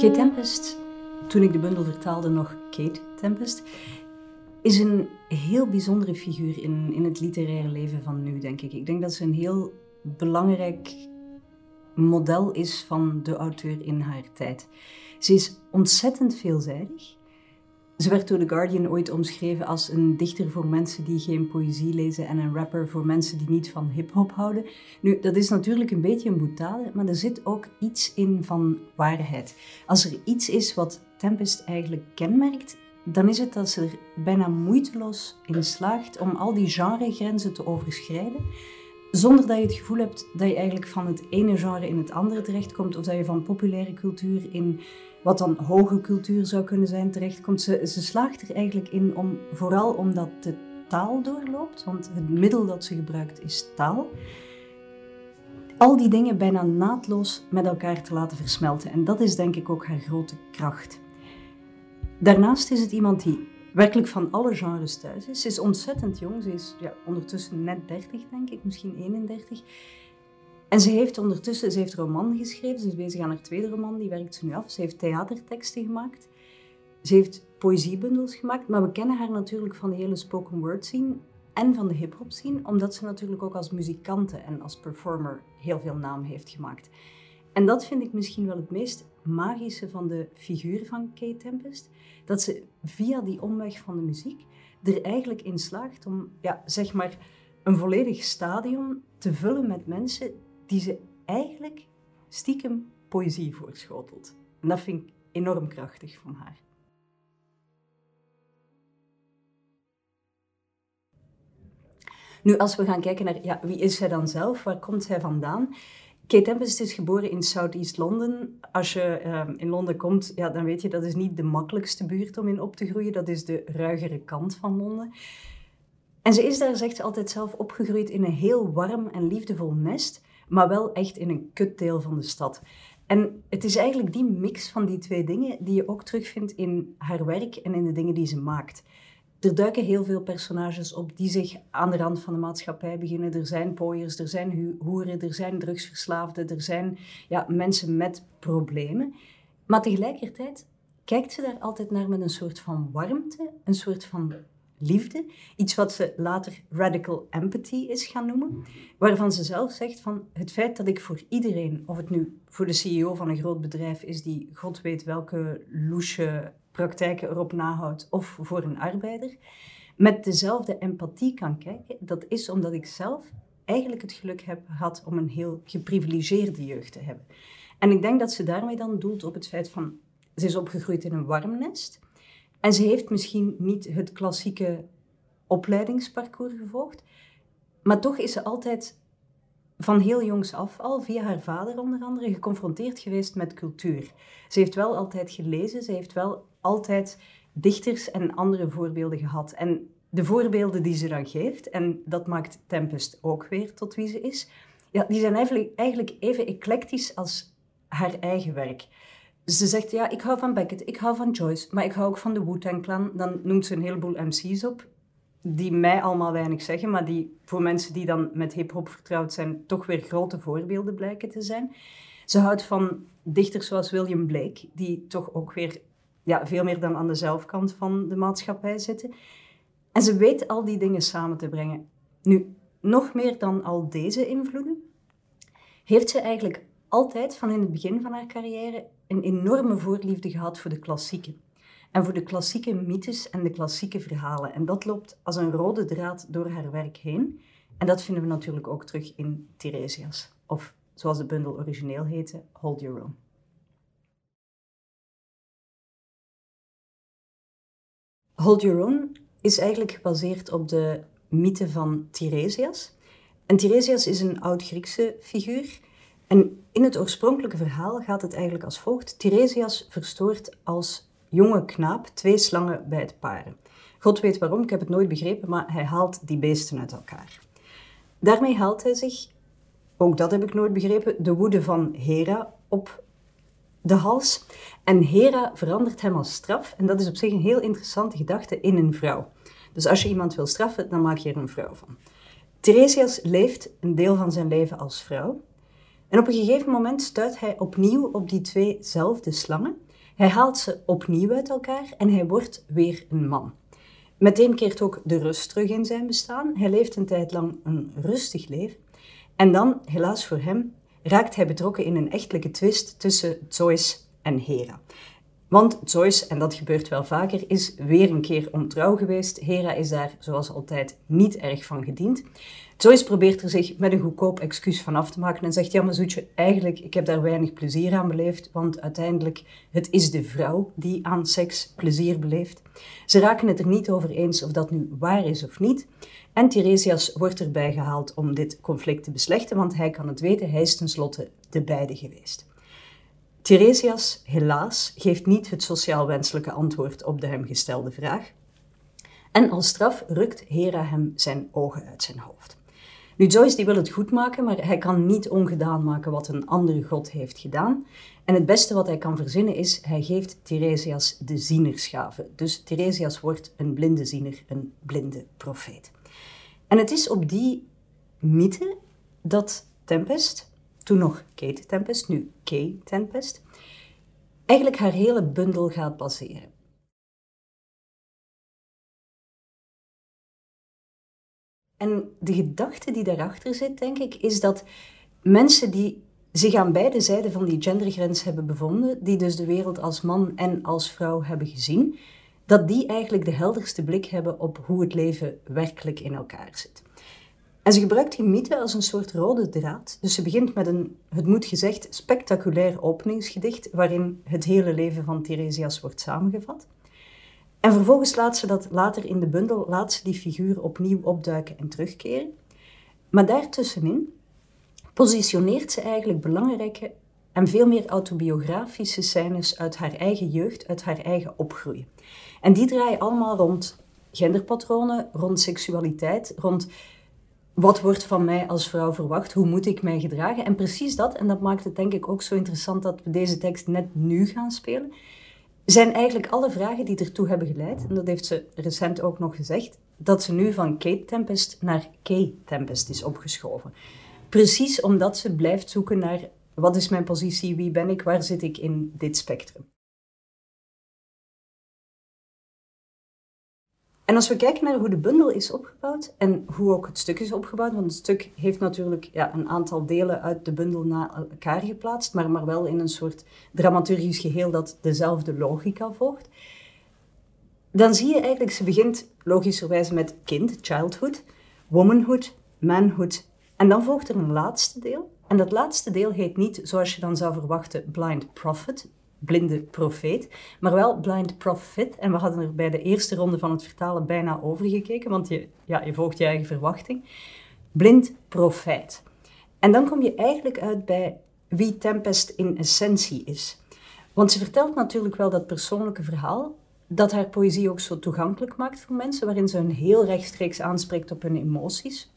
Kate Tempest, toen ik de bundel vertaalde nog Kate Tempest, is een heel bijzondere figuur in, in het literaire leven van nu, denk ik. Ik denk dat ze een heel belangrijk model is van de auteur in haar tijd. Ze is ontzettend veelzijdig. Ze werd door The Guardian ooit omschreven als een dichter voor mensen die geen poëzie lezen en een rapper voor mensen die niet van hip-hop houden. Nu, dat is natuurlijk een beetje een boetade, maar er zit ook iets in van waarheid. Als er iets is wat Tempest eigenlijk kenmerkt, dan is het dat ze er bijna moeiteloos in slaagt om al die genregrenzen te overschrijden, zonder dat je het gevoel hebt dat je eigenlijk van het ene genre in het andere terechtkomt, of dat je van populaire cultuur in wat dan hoge cultuur zou kunnen zijn terechtkomt. Ze, ze slaagt er eigenlijk in om, vooral omdat de taal doorloopt, want het middel dat ze gebruikt is taal, al die dingen bijna naadloos met elkaar te laten versmelten. En dat is denk ik ook haar grote kracht. Daarnaast is het iemand die werkelijk van alle genres thuis is. Ze is ontzettend jong. Ze is ja, ondertussen net 30, denk ik, misschien 31. En ze heeft ondertussen, ze heeft roman geschreven. Ze is bezig aan haar tweede roman, die werkt ze nu af. Ze heeft theaterteksten gemaakt. Ze heeft poëziebundels gemaakt. Maar we kennen haar natuurlijk van de hele spoken word scene en van de hip-hop scene, omdat ze natuurlijk ook als muzikante en als performer heel veel naam heeft gemaakt. En dat vind ik misschien wel het meest magische van de figuur van Kate Tempest. Dat ze via die omweg van de muziek er eigenlijk in slaagt om, ja, zeg maar, een volledig stadion te vullen met mensen die ze eigenlijk stiekem poëzie voorschotelt. En dat vind ik enorm krachtig van haar. Nu, als we gaan kijken naar ja, wie is zij dan zelf, waar komt zij vandaan? Kate Tempest is geboren in Southeast London. Als je uh, in Londen komt, ja, dan weet je dat is niet de makkelijkste buurt om in op te groeien. Dat is de ruigere kant van Londen. En ze is daar, zegt ze altijd zelf, opgegroeid in een heel warm en liefdevol nest, maar wel echt in een kutdeel van de stad. En het is eigenlijk die mix van die twee dingen die je ook terugvindt in haar werk en in de dingen die ze maakt. Er duiken heel veel personages op die zich aan de rand van de maatschappij beginnen. Er zijn pooiers, er zijn hoeren, er zijn drugsverslaafden, er zijn ja, mensen met problemen. Maar tegelijkertijd kijkt ze daar altijd naar met een soort van warmte, een soort van liefde. Iets wat ze later radical empathy is gaan noemen. Waarvan ze zelf zegt van het feit dat ik voor iedereen, of het nu voor de CEO van een groot bedrijf is die god weet welke loesje praktijken erop nahoudt, of voor een arbeider, met dezelfde empathie kan kijken, dat is omdat ik zelf eigenlijk het geluk heb gehad om een heel geprivilegeerde jeugd te hebben. En ik denk dat ze daarmee dan doelt op het feit van, ze is opgegroeid in een warm nest, en ze heeft misschien niet het klassieke opleidingsparcours gevolgd, maar toch is ze altijd van heel jongs af al, via haar vader onder andere, geconfronteerd geweest met cultuur. Ze heeft wel altijd gelezen, ze heeft wel altijd dichters en andere voorbeelden gehad. En de voorbeelden die ze dan geeft, en dat maakt Tempest ook weer tot wie ze is, ja, die zijn eigenlijk, even eclectisch als haar eigen werk. Ze zegt, ja, ik hou van Beckett, ik hou van Joyce, maar ik hou ook van de Wu-Tang Clan. Dan noemt ze een heleboel MC's op, die mij allemaal weinig zeggen, maar die voor mensen die dan met hip-hop vertrouwd zijn, toch weer grote voorbeelden blijken te zijn. Ze houdt van dichters zoals William Blake, die toch ook weer ja, veel meer dan aan de zelfkant van de maatschappij zitten. En ze weet al die dingen samen te brengen. Nu, nog meer dan al deze invloeden, heeft ze eigenlijk altijd van in het begin van haar carrière een enorme voorliefde gehad voor de klassieken. En voor de klassieke mythes en de klassieke verhalen. En dat loopt als een rode draad door haar werk heen. En dat vinden we natuurlijk ook terug in Theresias. Of zoals de bundel origineel heette, Hold Your Own. Hold Your Own is eigenlijk gebaseerd op de mythe van Tiresias. En Tiresias is een oud-Griekse figuur. En in het oorspronkelijke verhaal gaat het eigenlijk als volgt. Tiresias verstoort als jonge knaap twee slangen bij het paren. God weet waarom, ik heb het nooit begrepen, maar hij haalt die beesten uit elkaar. Daarmee haalt hij zich, ook dat heb ik nooit begrepen, de woede van Hera op de hals. En Hera verandert hem als straf. En dat is op zich een heel interessante gedachte in een vrouw. Dus als je iemand wil straffen, dan maak je er een vrouw van. Theresias leeft een deel van zijn leven als vrouw. En op een gegeven moment stuit hij opnieuw op die tweezelfde slangen. Hij haalt ze opnieuw uit elkaar en hij wordt weer een man. Meteen keert ook de rust terug in zijn bestaan. Hij leeft een tijd lang een rustig leven. En dan, helaas voor hem, raakt hij betrokken in een echtelijke twist tussen Zeus en Hera. Want Zeus, en dat gebeurt wel vaker, is weer een keer ontrouw geweest. Hera is daar, zoals altijd, niet erg van gediend. Zeus probeert er zich met een goedkoop excuus van af te maken en zegt, ja maar zoetje, eigenlijk, ik heb daar weinig plezier aan beleefd, want uiteindelijk, het is de vrouw die aan seks plezier beleeft. Ze raken het er niet over eens of dat nu waar is of niet. En Tiresias wordt erbij gehaald om dit conflict te beslechten, want hij kan het weten, hij is tenslotte de beide geweest. Tiresias, helaas, geeft niet het sociaal wenselijke antwoord op de hem gestelde vraag. En als straf rukt Hera hem zijn ogen uit zijn hoofd. Nu, Joyce die wil het goed maken, maar hij kan niet ongedaan maken wat een andere god heeft gedaan. En het beste wat hij kan verzinnen is, hij geeft Tiresias de zienersgave. Dus Tiresias wordt een blinde ziener, een blinde profeet. En het is op die mythe dat Tempest, toen nog Kate Tempest, nu Kay Tempest, eigenlijk haar hele bundel gaat baseren. En de gedachte die daarachter zit, denk ik, is dat mensen die zich aan beide zijden van die gendergrens hebben bevonden, die dus de wereld als man en als vrouw hebben gezien, dat die eigenlijk de helderste blik hebben op hoe het leven werkelijk in elkaar zit. En ze gebruikt die mythe als een soort rode draad. Dus ze begint met een, het moet gezegd, spectaculair openingsgedicht, waarin het hele leven van Tiresias wordt samengevat. En vervolgens laat ze dat later in de bundel, laat ze die figuur opnieuw opduiken en terugkeren. Maar daartussenin positioneert ze eigenlijk belangrijke en veel meer autobiografische scènes uit haar eigen jeugd, uit haar eigen opgroeien. En die draaien allemaal rond genderpatronen, rond seksualiteit, rond wat wordt van mij als vrouw verwacht, hoe moet ik mij gedragen. En precies dat, en dat maakt het denk ik ook zo interessant dat we deze tekst net nu gaan spelen, zijn eigenlijk alle vragen die ertoe hebben geleid, en dat heeft ze recent ook nog gezegd, dat ze nu van Kate Tempest naar Kay Tempest is opgeschoven. Precies omdat ze blijft zoeken naar wat is mijn positie, wie ben ik, waar zit ik in dit spectrum. En als we kijken naar hoe de bundel is opgebouwd en hoe ook het stuk is opgebouwd, want het stuk heeft natuurlijk ja, een aantal delen uit de bundel naar elkaar geplaatst, maar, maar wel in een soort dramaturgisch geheel dat dezelfde logica volgt. Dan zie je eigenlijk, ze begint logischerwijze met kind, childhood, womanhood, manhood en dan volgt er een laatste deel. En dat laatste deel heet niet, zoals je dan zou verwachten, blind prophet, blinde profeet, maar wel blind prophet. En we hadden er bij de eerste ronde van het vertalen bijna over gekeken, want je, ja, je volgt je eigen verwachting. Blind profeet. En dan kom je eigenlijk uit bij wie Tempest in essentie is. Want ze vertelt natuurlijk wel dat persoonlijke verhaal, dat haar poëzie ook zo toegankelijk maakt voor mensen, waarin ze een heel rechtstreeks aanspreekt op hun emoties.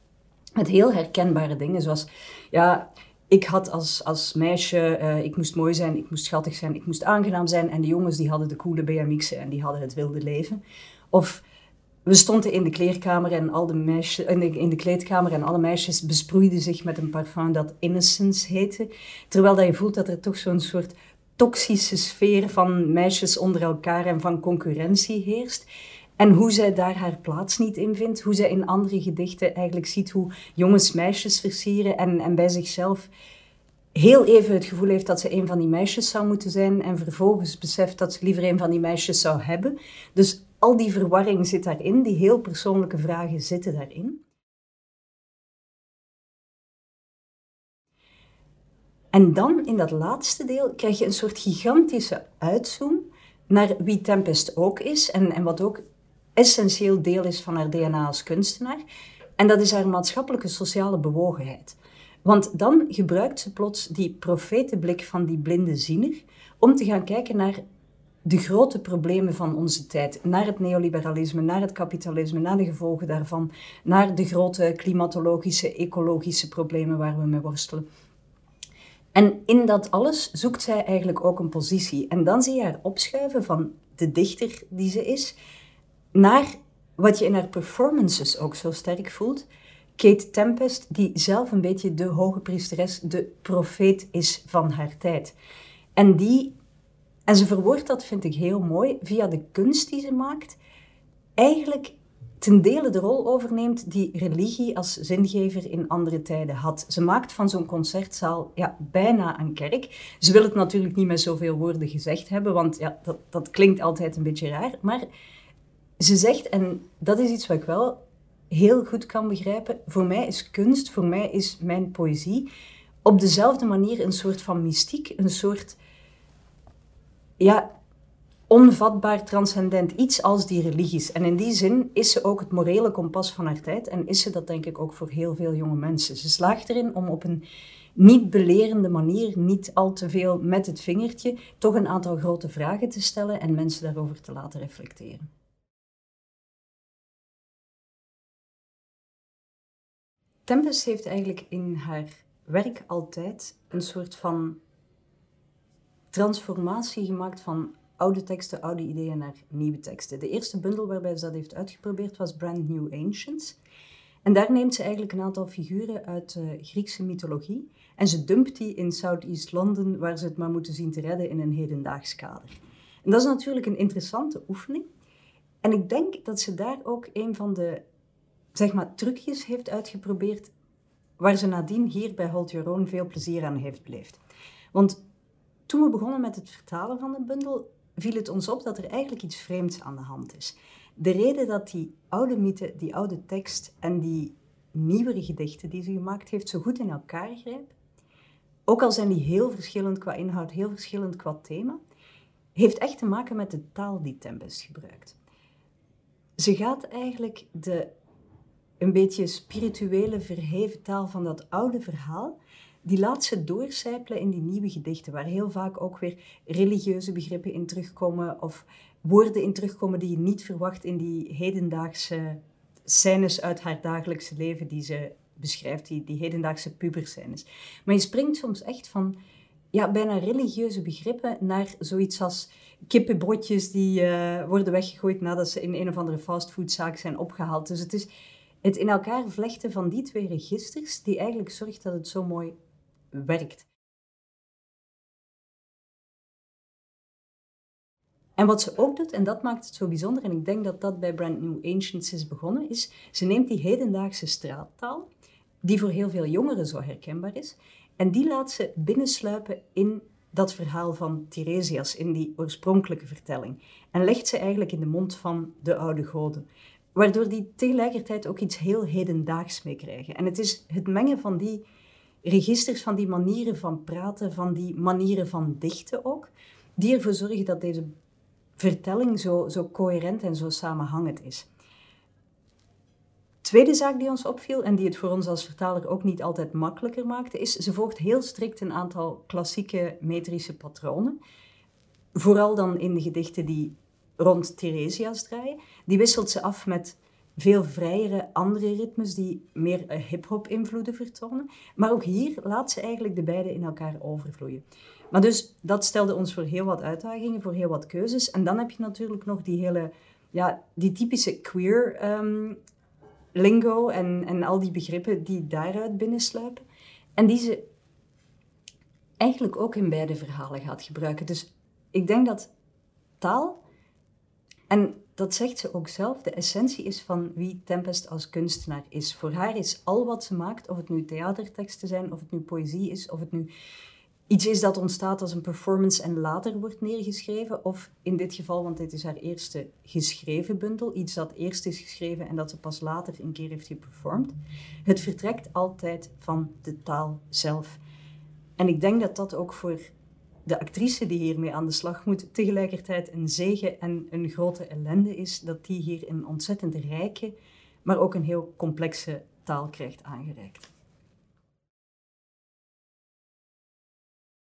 Met heel herkenbare dingen, zoals ja, ik had als, als meisje, uh, ik moest mooi zijn, ik moest schattig zijn, ik moest aangenaam zijn. En de jongens die hadden de coole BMX'en en die hadden het wilde leven. Of we stonden in de kleerkamer en al de meisjes, in de, in de kleedkamer en alle meisjes besproeiden zich met een parfum dat Innocence heette. Terwijl dat je voelt dat er toch zo'n soort toxische sfeer van meisjes onder elkaar en van concurrentie heerst. En hoe zij daar haar plaats niet in vindt. Hoe zij in andere gedichten eigenlijk ziet hoe jongens meisjes versieren en, en bij zichzelf heel even het gevoel heeft dat ze een van die meisjes zou moeten zijn en vervolgens beseft dat ze liever een van die meisjes zou hebben. Dus al die verwarring zit daarin, die heel persoonlijke vragen zitten daarin. En dan in dat laatste deel krijg je een soort gigantische uitzoom naar wie Tempest ook is en, en wat ook essentieel deel is van haar DNA als kunstenaar. En dat is haar maatschappelijke sociale bewogenheid. Want dan gebruikt ze plots die profetenblik van die blinde ziener om te gaan kijken naar de grote problemen van onze tijd. Naar het neoliberalisme, naar het kapitalisme, naar de gevolgen daarvan, naar de grote klimatologische, ecologische problemen waar we mee worstelen. En in dat alles zoekt zij eigenlijk ook een positie. En dan zie je haar opschuiven van de dichter die ze is, naar wat je in haar performances ook zo sterk voelt. Kate Tempest, die zelf een beetje de hoge priesteres, de profeet is van haar tijd. En die En ze verwoordt dat, vind ik heel mooi, via de kunst die ze maakt. Eigenlijk ten dele de rol overneemt die religie als zingever in andere tijden had. Ze maakt van zo'n concertzaal ja, bijna een kerk. Ze wil het natuurlijk niet met zoveel woorden gezegd hebben, want ja, dat, dat klinkt altijd een beetje raar. Maar ze zegt, en dat is iets wat ik wel heel goed kan begrijpen, voor mij is kunst, voor mij is mijn poëzie op dezelfde manier een soort van mystiek, een soort ja, onvatbaar transcendent iets als die religies. En in die zin is ze ook het morele kompas van haar tijd en is ze dat denk ik ook voor heel veel jonge mensen. Ze slaagt erin om op een niet belerende manier, niet al te veel met het vingertje, toch een aantal grote vragen te stellen en mensen daarover te laten reflecteren. Tempest heeft eigenlijk in haar werk altijd een soort van transformatie gemaakt van oude teksten, oude ideeën naar nieuwe teksten. De eerste bundel waarbij ze dat heeft uitgeprobeerd was Brand New Ancients. En daar neemt ze eigenlijk een aantal figuren uit de Griekse mythologie en ze dumpt die in Southeast London, waar ze het maar moeten zien te redden in een hedendaags kader. En dat is natuurlijk een interessante oefening. En ik denk dat ze daar ook een van de zeg maar, trucjes heeft uitgeprobeerd, waar ze nadien hier bij Hold Your Own veel plezier aan heeft beleefd. Want toen we begonnen met het vertalen van de bundel, viel het ons op dat er eigenlijk iets vreemds aan de hand is. De reden dat die oude mythe, die oude tekst en die nieuwere gedichten die ze gemaakt heeft zo goed in elkaar grijpen, ook al zijn die heel verschillend qua inhoud, heel verschillend qua thema, heeft echt te maken met de taal die Tempest gebruikt. Ze gaat eigenlijk de een beetje spirituele, verheven taal van dat oude verhaal, die laat ze doorcijpelen in die nieuwe gedichten, waar heel vaak ook weer religieuze begrippen in terugkomen of woorden in terugkomen die je niet verwacht in die hedendaagse scènes uit haar dagelijkse leven die ze beschrijft, die, die hedendaagse puberscènes. Maar je springt soms echt van ja, bijna religieuze begrippen naar zoiets als kippenbroodjes die uh, worden weggegooid nadat ze in een of andere fastfoodzaak zijn opgehaald. Dus het is het in elkaar vlechten van die twee registers die eigenlijk zorgt dat het zo mooi werkt. En wat ze ook doet, en dat maakt het zo bijzonder, en ik denk dat dat bij Brand New Ancients is begonnen, is ze neemt die hedendaagse straattaal, die voor heel veel jongeren zo herkenbaar is, en die laat ze binnensluipen in dat verhaal van Tiresias, in die oorspronkelijke vertelling. En legt ze eigenlijk in de mond van de oude goden. Waardoor die tegelijkertijd ook iets heel hedendaags mee krijgen. En het is het mengen van die registers, van die manieren van praten, van die manieren van dichten ook, die ervoor zorgen dat deze vertelling zo, zo coherent en zo samenhangend is. Tweede zaak die ons opviel en die het voor ons als vertaler ook niet altijd makkelijker maakte, is ze volgt heel strikt een aantal klassieke metrische patronen. Vooral dan in de gedichten die rond Theresias draaien. Die wisselt ze af met veel vrijere andere ritmes die meer eh, hip-hop invloeden vertonen. Maar ook hier laat ze eigenlijk de beide in elkaar overvloeien. Maar dus dat stelde ons voor heel wat uitdagingen, voor heel wat keuzes. En dan heb je natuurlijk nog die hele, ja, die typische queer ehm, lingo en, en al die begrippen die daaruit binnensluipen. En die ze eigenlijk ook in beide verhalen gaat gebruiken. Dus ik denk dat taal en dat zegt ze ook zelf, de essentie is van wie Tempest als kunstenaar is. Voor haar is al wat ze maakt, of het nu theaterteksten zijn, of het nu poëzie is, of het nu iets is dat ontstaat als een performance en later wordt neergeschreven, of in dit geval, want dit is haar eerste geschreven bundel, iets dat eerst is geschreven en dat ze pas later een keer heeft geperformed. Het vertrekt altijd van de taal zelf. En ik denk dat dat ook voor de actrice die hiermee aan de slag moet, tegelijkertijd een zegen en een grote ellende is dat die hier een ontzettend rijke, maar ook een heel complexe taal krijgt aangereikt.